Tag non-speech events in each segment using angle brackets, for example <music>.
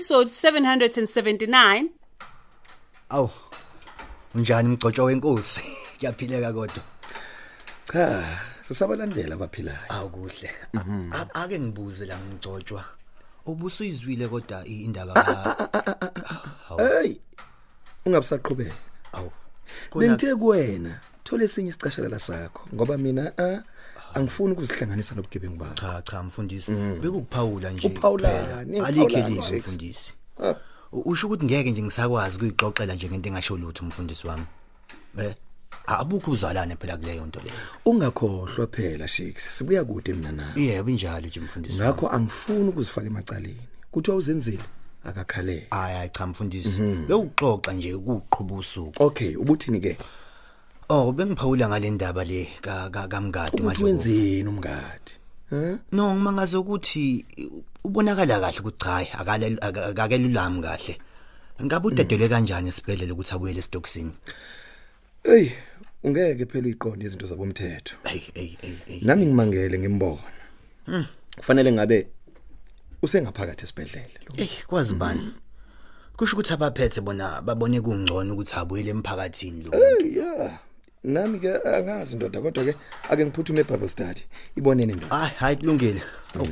Episode 779 Aw. Unjani mgcotsho wenkosi? <laughs> Kuyaphileka kodwa. cha sisabalandela abaphilayo Awukuhle. A- Ake ngibuze la mgcotshwa. Ubusuyizwile kodwa indaba ka hey ungabusaqhubeka Aw. bengithe kuwena thola esinye isicashelela sakho ngoba mina ah, angifuni ukuzihlanganisa nobugebengu bakho cha cha mfundisi. Bekukuphawula nje. Uphawulani? kuphela. Alikho Uphawulani, ilizwi Shakes? mfundisi. Ah. U- Usho ukuthi ngeke nje ngisakwazi ukuyixoxela nje ngento engasho lutho umfundisi wami. Eh abukho uzalane phela kuleyo nto leyo. ungakhohlwa phela shakes sibuya kude mina nawe Yebo injalo nje mfundisi. wami. ngakho angifuni ukuzifaka emacaleni kuthiwa uzenzile akakhalele Hayi hayi cha mfundisi. Bewuxoxa nje ukuqhubha usuku. okay ubuthini ke Oh bengiphawula ngale ndaba le ka ka- kamngadi manje. wenzeni umngadi huh No ngimangaze ukuthi ubonakala kahle ukuthi cha akakelulami kahle. Ngabe udedelwe kanjani esibhedlela ukuthi abuyele esitoksini? hey ungeke phela uyiqonde izinto zabomthetho hey hey hey. nami ngimangele ngimbona kufanele ngabe usengaphakathi esibhedlela Eh kwazi bani? Kusho ukuthi abaphethe bona babone kungcono ukuthi abuyele emphakathini lo. Hey, yeah nami ke angazi ndoda kodwa ke ake ngiphuthume eBible study ibonene ndoda Hayi hayi kulungile. Oh.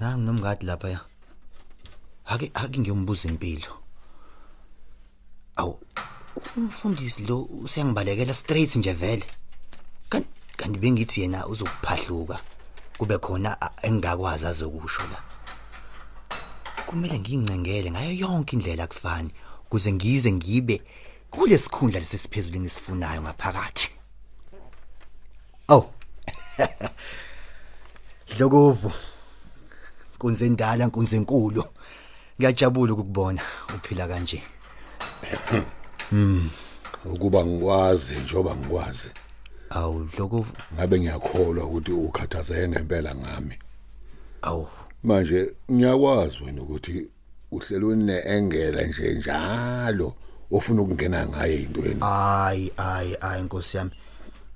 Nangi nomngadi lapha ya. Ake ake ngiyombuza impilo. Aw. Umfundisi lo usengibalekela straight nje vele. Kanti kanti bengithi yena uzokuphahluka. Kube khona engakwazi azokusho la. Kumele ngiyincengele ngayo yonke indlela kufani ukuze ngize ngibe kulesikhundla lesesiphezulu engisifunayo ngaphakathi. Aw. <laughs> Dlokovu. Kunze ndala nkunze enkulu. Ngiyajabula ukukubona uphila kanje. <clears throat> ukuba ngikwazi njoba ngikwazi Awu Dlokovu, ngabe ngiyakholwa ukuthi ukhathazeke ngempela ngami awu manje ngiyakwazi wena ukuthi uhlelo neengela nje njalo ofuna ukungena ngaye intweni Hayi hayi hayi Nkosi yami.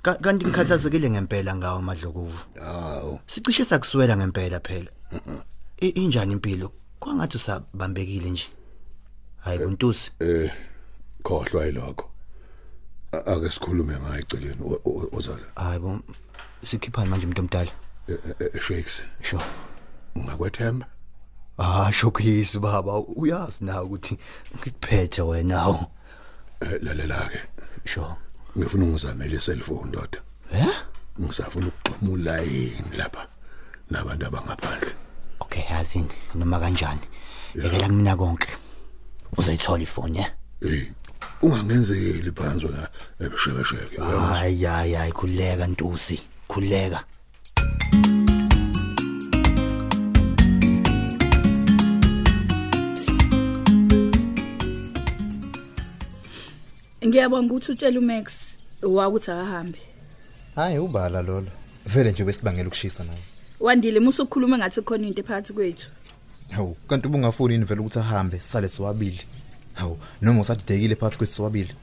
Ka- Kanti ngikhathazekile ngempela ngawo madlokovu. hawo Sicishe sakuswela ngempela phela. Injani impilo? Kwangathi usabambekile nje. Hayi kuntusi. eh khohlwa yilokho ake sikhulume ngaye eceleni o- o- ozala Hayi bo sikhiphani manje umuntu omdala. Eh, eh, eh, shakes Sho. ungakwethemba Ah shokhisi baba uyazi na ukuthi ngikuphethe wena hawo. Eh, lalela ke Sho. ngifuna ungizamele iselfone ndoda Eh? ngisafuna ukuxhumula yini lapha nabantu abangaphandle Okay yazini noma kanjani. Yekela mina konke. Uzayithola ifoni eh? eh ungangenzeli phansi wena ebishekesheke Hayi hayi hayi khuleka ntusi. Khuleka. Ngiyabonga ukuthi utshela uMax wakuthi akahambe. hayi ubala lolo. Vele nje besibangela ukushisa naye. Wandile musu ukukhuluma ngathi khona into ephakathi kwethu. hawu kanti ubungafuni yini vele ukuthi ahambe sale siwabili hawu noma usadidekile phakathi kwethu siwabili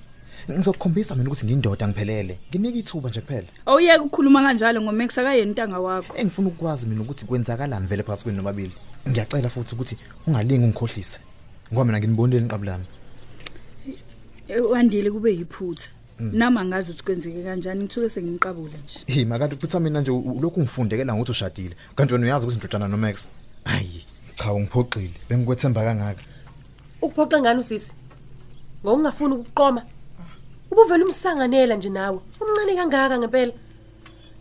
ngizokukhombisa mina ukuthi ngiyindoda ngiphelele. Nginika ithuba nje kuphela. Awuyeke ukukhuluma kanjalo ngoMax akayena intanga wakho. engifuna ukwazi mina ukuthi kwenzakalani vele phakathi kwenu nobabili. Ngiyacela futhi ukuthi ungalingi ungikhohlise. Ngoba mina nginibonile niqabulami Eh, Wandile kube yiphutha. Nama ngazi ukuthi kwenzeke kanjani ngithuke sengimqabula nje. hi makathi futhi mina nje u- ulokhu ngifundekela ngokuthi ushadile kanti wena uyazi ukuthi indodana noMax hayi cha ungiphoxile bengikwethemba kangaka ukuphoxa ngani usisi ngokungafuni ukuqoma ubuvela umsanganela nje nawe umncane kangaka ngempela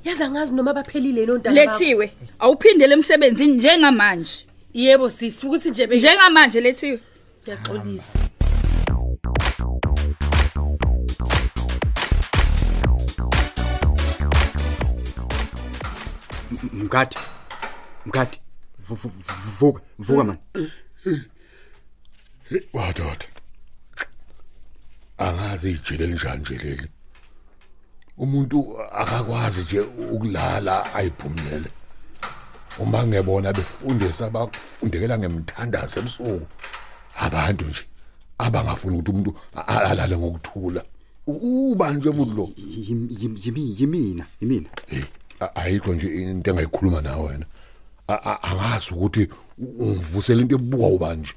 yazi angazi noma baphelile lo ntanga Lethiwe, awuphindele emsebenzini njengamanje. yebo sisi ukuthi nje be Njengamanje lethiwe. ngiyaxolisa vu- vu- vuka vuka man. Wadoda angazi ijile linjani nje leli? Umuntu akakwazi nje ukulala ayiphumlele uma ngebona befundisa abafundekela ngemthandazo ebusuku. Abantu nje abangafuni ukuthi umuntu alale ngokuthula. U- ubani nje umuntu lo? Yimi yimina yimina. A- ayikho nje into engayikhuluma nawe wena. A- a- angazi ukuthi u- ungivusela into ebuka ubani nje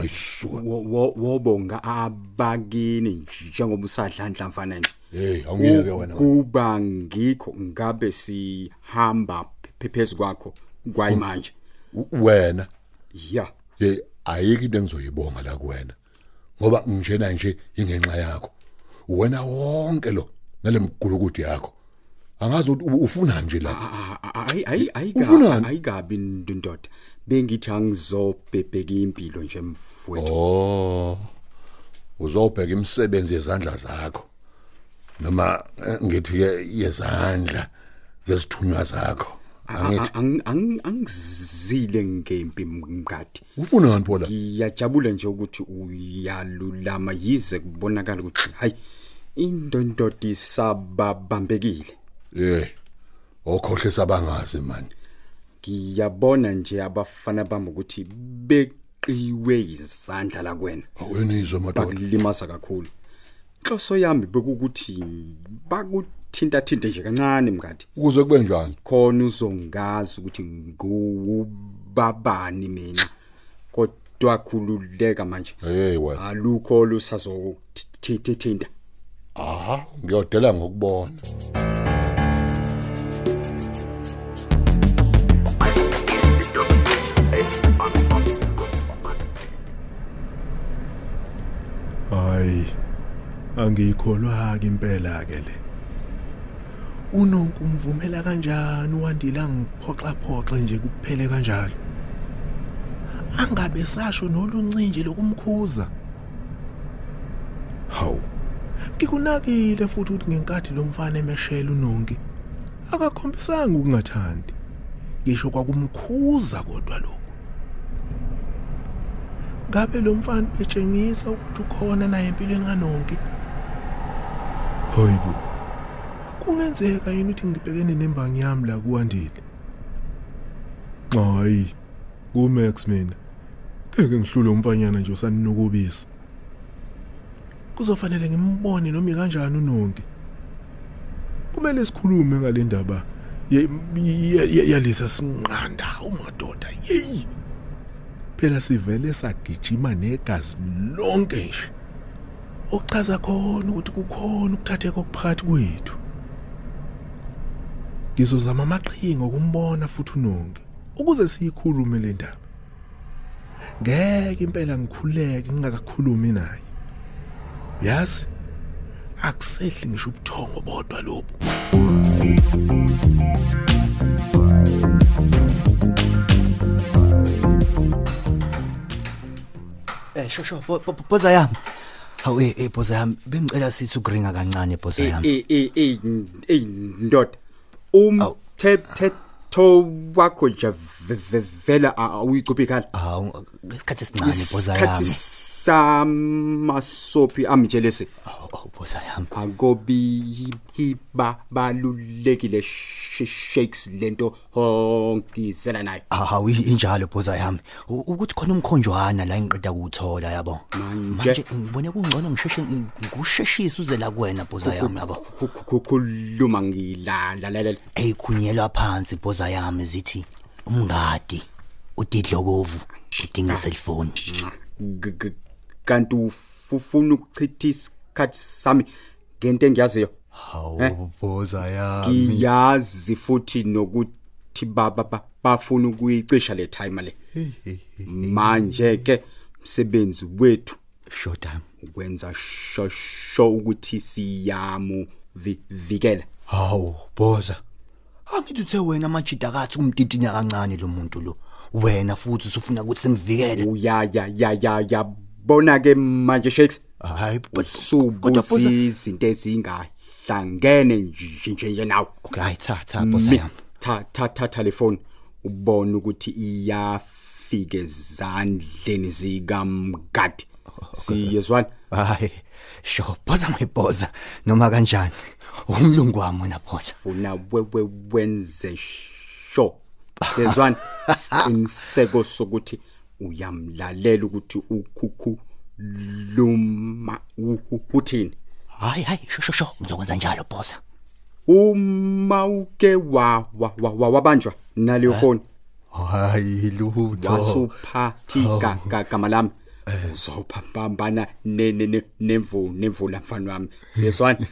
ayisuka. Wo- wo- wobonga abakini njengoba usadla mfana nje. Hey awungiyeke wena kuba ngikho ngabe sihamba phe- phezu kwakho kwayimanje U- wena? Ya. Ye ayikho into engizoyibonga la kuwena. Ngoba ngijena nje ingenxa yakho. Wena wonke lo nalemgulukudi yakho. Angazi ukuthi u- ufunani nje la. Ayi ayi Ufunani? ayikabi ayikabi ndoda. Bengithi angizobhebheka impilo nje mfowethu. Oh uzobheka imisebenzi yezandla zakho. Noma eh, ngithi ke yezandla zesithunywa zakho. Angithi Ang- ang- angizile ngempi mngadi. Ufunani pho la ngiyajabula nje ukuthi uyalulama yize kubonakala ukuthi hayi indondodi isababambekile. Eh okhohle sabangazi mani. Ngiyabona nje abafana bami ukuthi beqiwe izandla la kuwena. Wenizwe madoda. Bakulimaza kakhulu. Inhloso yami bekukuthi bakuthinta thinta nje kancane mngadi. Ukuze kube njani? Khona uzongazi ukuthi ngubabani mina. Kodwa khululeka manje. Hey wena. Alukho lusazothinta aha ngiyodela ngokubona. Hayi angiyikholwa ke impela ke le unonkumvumela kanjani uwandile ngiphoxa phoxe nje kuphele kanjalo? Angabe sasho noluncinje lokumkhuza? Hawu ngikunakile futhi ukuthi ngenkathi lo mfana emeshela unonki akakhombisanga ukungathandi. Ngisho kwakumkhuza kodwa lokho ngabe lo mfana betshengisa ukuthi ukhona naye empilweni kanonke? Hayibo kungenzeka yini ukuthi ngibhekene nembangi yami la kuwandile? Hayi kumax mina. Ngeke ngihlule umfanyana nje usaninukubisa kuzofanele ngimbone noma kanjani unonke? Kumele sikhulume ngale ndaba ye- ye- ye- yalesa sinqanda umadoda. Yeyi! Phela sivele sagijima negazi lonke nje. Okuchaza khona ukuthi kukhona ukuthatheka okuphakathi kwethu. Ngizozama amaqhinga okumbona futhi unonke ukuze siyikhulume le ndaba. Ngeke impela ngikhuleke ngingakakhulumi naye. Yazi akusehli ngisho ubuthongo bodwa lobu. Eh shosho boza yami. Hawu eh eh boza yami bengicela sithi ukuringa kancane boza yami. eh eh eh eh ndoda umthetho wakho nje ve- ve- vela awuyicuphi khala hawu isikhathi esincane boza yami samasopi amjelese boza yami akobi hiba balulekile sh- shakes lento hongizela nayo hawu injalo boza yami. U- ukuthi khona umkhonjwana la engiqeda ukuthola yabo. Manje? Ngibone kungcono ngisheshe ngikusheshisa uze la kuwena boza yami yabo. khuluma ngilalalela eyikhunyelwa phansi boza yami zithi umngadi udidlokovu udinga cellphone. G- g- kanti ufuna ukuchitha isikhathi sami ngento engiyaziyo? Hawu boza yami. Ngiyazi futhi nokuthi baba ba- bafuna ukuyicisha le time le. Manje ke umsebenzi wethu showtime ukwenza shosho ukuthi siyamu vi- vikela hawu boza. Angithi uthe wena majida kathi kumtitinya kancane lo muntu lo. Wena futhi usufuna ukuthi simvikele. Uyaya ya ya yabona ke manje shakes? Hayi usubuza izinto ezingahlangene nje nje nje nawe. Okay hayi cha cha boza yami tha tha tha telefone ubone ukuthi iyafika ezandleni zikamgadi. Siyezwana? Hayi sho phosa mayiboza noma kanjani? Umlungu wami wena phosa funa wewe wenze sho siyezwana? <laughs> Isiqiniseko sokuthi uyamlalela ukuthi ukhukhu luma uthini. Hayi hayi sho sho sho ngizokwenza njalo phosa uma uke wa wa- wa- wa- wabanjwa naleyo phone hayi lutho wasuphathi ka- ka- gama lami uzophampambana ne- ne- ne- nemvu nemvula mfana wami siyeswana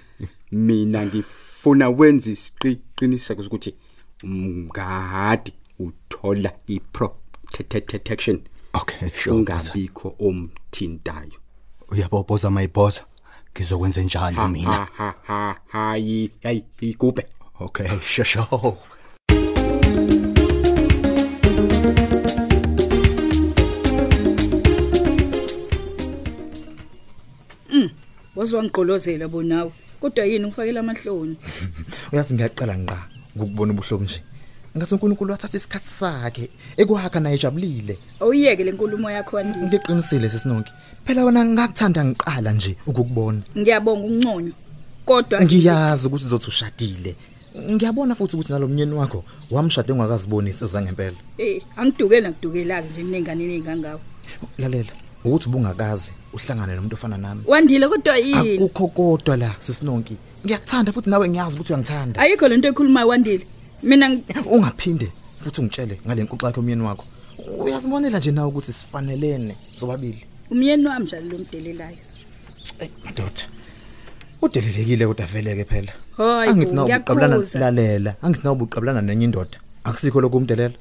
mina ngifuna wenza isiqiniseko sokuthi mngadi uthola i-protection okay sure ungabikho omthintayo uyabophoza mayiboza ngizokwenza njalo Ha, mina? ha, ha, ha, hayi hayi igubhe okay <laughs> sho sho. Wazwangigqolozela bonawe kodwa yini ngifakela amahloni? <laughs> Uyazi ngiyaqala nqa ngokubona ubuhlobo nje. Ngathi uNkulunkulu wathatha isikhathi sakhe ekwakha naye ejabulile. Awuyeke le nkulumo yakho wandile. Ngiqinisile sesinonke phela wena ngakuthanda ngiqala nje ukukubona. Ngiyabonga unconyo kodwa ngiyazi ukuthi uzothi ushadile. Ngiyabona futhi ukuthi nalomnyeni wakho wamshade ungakazibonisi uzangempela eh angidukeli nakudukelaka nje ninenganeni engangawo lalela ukuthi ubungakazi uhlangane nomuntu ofana nami. Wandile kodwa yini? Akukho kodwa la sesinonke ngiyakuthanda futhi nawe ngiyazi ukuthi uyangithanda. Ayikho lento ekhulumayo wandile. Mina ngi- ungaphinde futhi ungitshele ngale nkuxa yakhe umyeni wakho. Uyazibonela nje nawe ukuthi sifanelene sobabili? Umyeni wami njalo lo mdelelayo. Madoda. Udelelekile kodwa veleke phela. Hayi bo, angithi nawe ubuqabulana ngiyaqhuza. lalela. Angithi nawe ubuqabulana nenye indoda. Akusikho lokho umdelela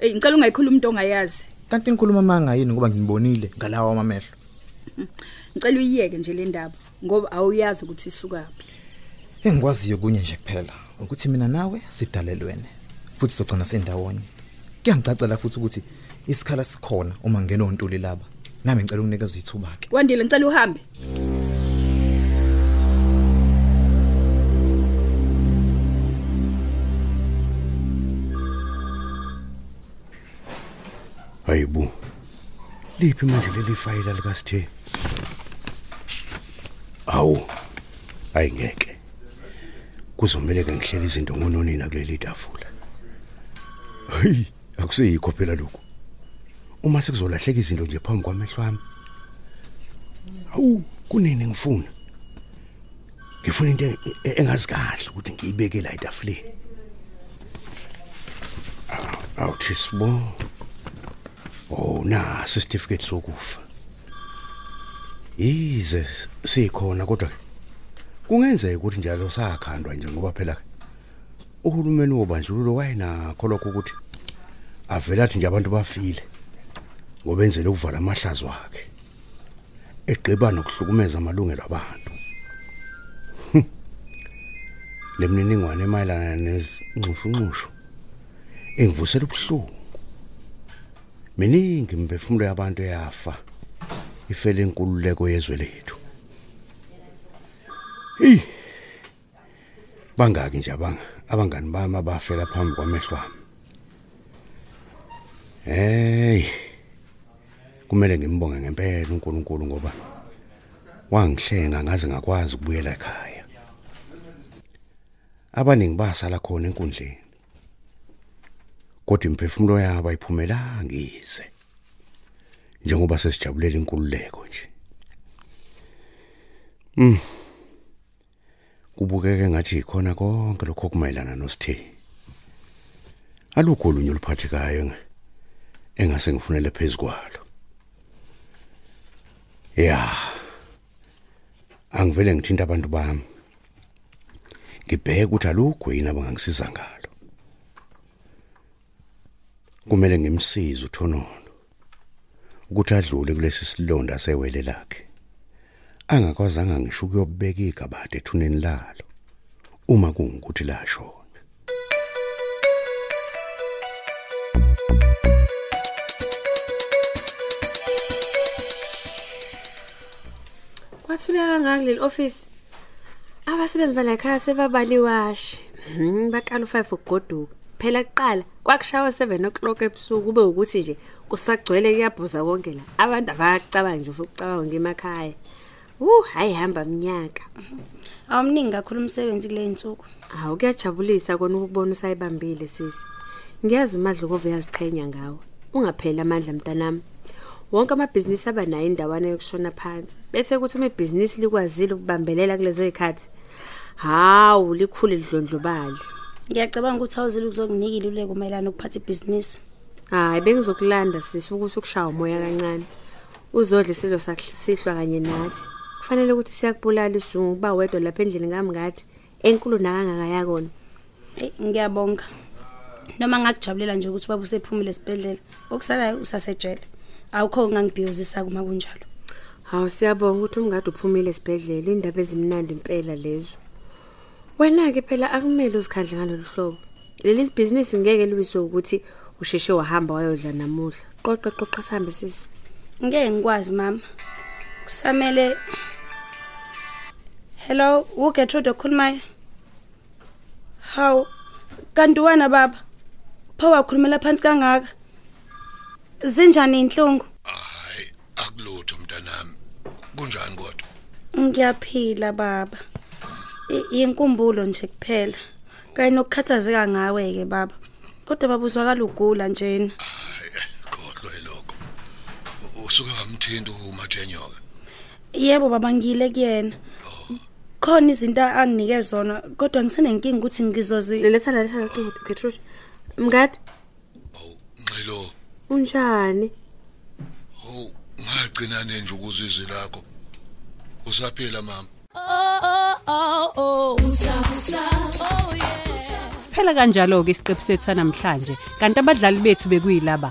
Eh ngicela ungayikhuluma umuntu ongayazi. Kanti inkulumo manga yini ngoba nginibonile ngalawa amamehlo ngicela uyiyeke nje le ndaba ngoba awuyazi ukuthi isukaphi. Engikwaziyo kunye nje kuphela. Ukuthi mina nawe sidalelwene futhi sogcina sendawonye. Kuyangicacela futhi ukuthi isikhala sikhona uma ngena ontuli laba. Nami ngicela ukunikeza ithuba ke. Wandile ngicela uhambe. Hayibu liphi manje leli fayila likasithe awu ayingeke kuzomela ke ngihlele izinto ngononina kuleli tafula. Hayi akuseyikho phela lokho uma sikuzolahleka izinto nje phambi kwamehlo ami. Awu kunini ngifuna. Ngifuna into engazi kahle ukuthi ngiyibeke la etafuleni. Awuthi sibo. Oh na certificate sokufa. Yize sikhona kodwa kungenzeka ukuthi njalo sakhandwa nje ngoba phela uhulumeni wobandlululo wayinakho lokho ukuthi avela athi nje abantu bafile ngobenzele ukuvala amahlazo wakhe egqiba nokuhlukumeza amalungelo abantu. <laughs> Lemniningwane emayelana nezinxushunxushu engivusela ubuhlungu. Miningi imphefumulo yabantu eyafa ifele inkululeko yezwe lethu. Hey bangaki nje abanga abangani bami abafela phambi kwamehlo ami. Hey. Kumele ngimbonge ngempela uNkulunkulu ngoba wangihlenga ngaze ngakwazi ukubuyela ekhaya. Abaningi basala khona enkundleni kodwa imphefumulo yabo ayiphumelanga ize njengoba sesijabulela inkululeko nje. Mm kubukeke ngathi ikhona konke lokho kumayelana nosithe alukho olunye oluphathekayo engase ngifunele phezukwalo ya angivele ngithinta abantu bami. Ngibheke ukuthi alukho yini abangangisiza ngalo. Kumele ngimsize uthonono ukuthi adlule kulesi silonda sewele lakhe. Angakwazanga ngisho ukuyobeka igabade ethuneni lalo uma kungukuthi lashona kwathuleka kangaka kuleli office abasebenzi bala ekhaya sebabaliwashi Hmm, baqala u5 ukugoduka. Phela kuqala kwakushawa 7 o'clock ebusuku kube ukuthi nje kusagcwele kuyabhuza konke la. Abantu abacabangi nje futhi ucabanga ngemakhaya. Uh hayi hamba minyaka awumningi kakhulu umsebenzi kule nsuku. Hawu kuyajabulisa kona ukubona usayibambile sisi ngiyazi umadloko uyaziqhenya ngawe. Ungapheli amandla mntanami. Wonke amabhizinisi aba nayo indawana yokushona phansi. Bese kuthi uma ibhizinisi likwazile ukubambelela kulezo zikhathi hawu likhulu lidlondlobali ngiyacabanga ukuthi awuzile ukuzokunika iluleko mayelana ukuphatha ibhizinisi. Hayi bengizokulanda sisi ukuthi ukushaya umoya kancane. Uzodla isilo sakusihlwa kanye nathi. Kufanele ukuthi siyakubulala isizungu kuba wedwa lapha endlini ngamngadi enkulu nakangakaya kona. Eyi ngiyabonga. Noma ngakujabulela nje ukuthi baba usephumile esibhedlela okusalayo usasejele. Awukho ngangibhiyozisa kuma kunjalo. Hawu siyabonga ukuthi umngadi uphumile esibhedlela indaba ezimnandi impela lezo. Wena-ke phela akumele uzikhandle ngalolu hlobo. Leli bhizinisi ngeke liwiswe ukuthi usheshe wahamba wayodla namuhla. Qoqa qoqa sihambe sisi. Ngeke ngikwazi mama. Kusamele. Hello ugetrude okhulumayo hawu kanti wena baba pho wakhulumela phansi kangaka? Zinjani inhlungu? Akulutho mntanami. Kunjani kodwa? Ngiyaphila baba. Inkumbulo nje kuphela. Kanye nokukhathazeka ngawe ke baba. Kodwa baba uzwakala ugula njena. Usuke wamthinta umathenyoka yebo baba ngile kuyena. Khona izinto anginike zona kodwa ngisenenkinga ukuthi ngizozi letha letha letha Gertrude mngadi? Ngxilo. Unjani? Ngagcina nje ukuzwa izwi lakho. Usaphila mama. Siphela kanjalo ke isiqephu sethu sanamhlanje. Kanti abadlali bethu bekuyilaba.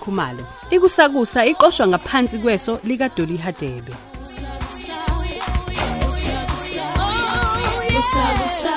khumalo ikusakusa iqoshwa ngaphansi kweso likadoli hadebe. Usabusa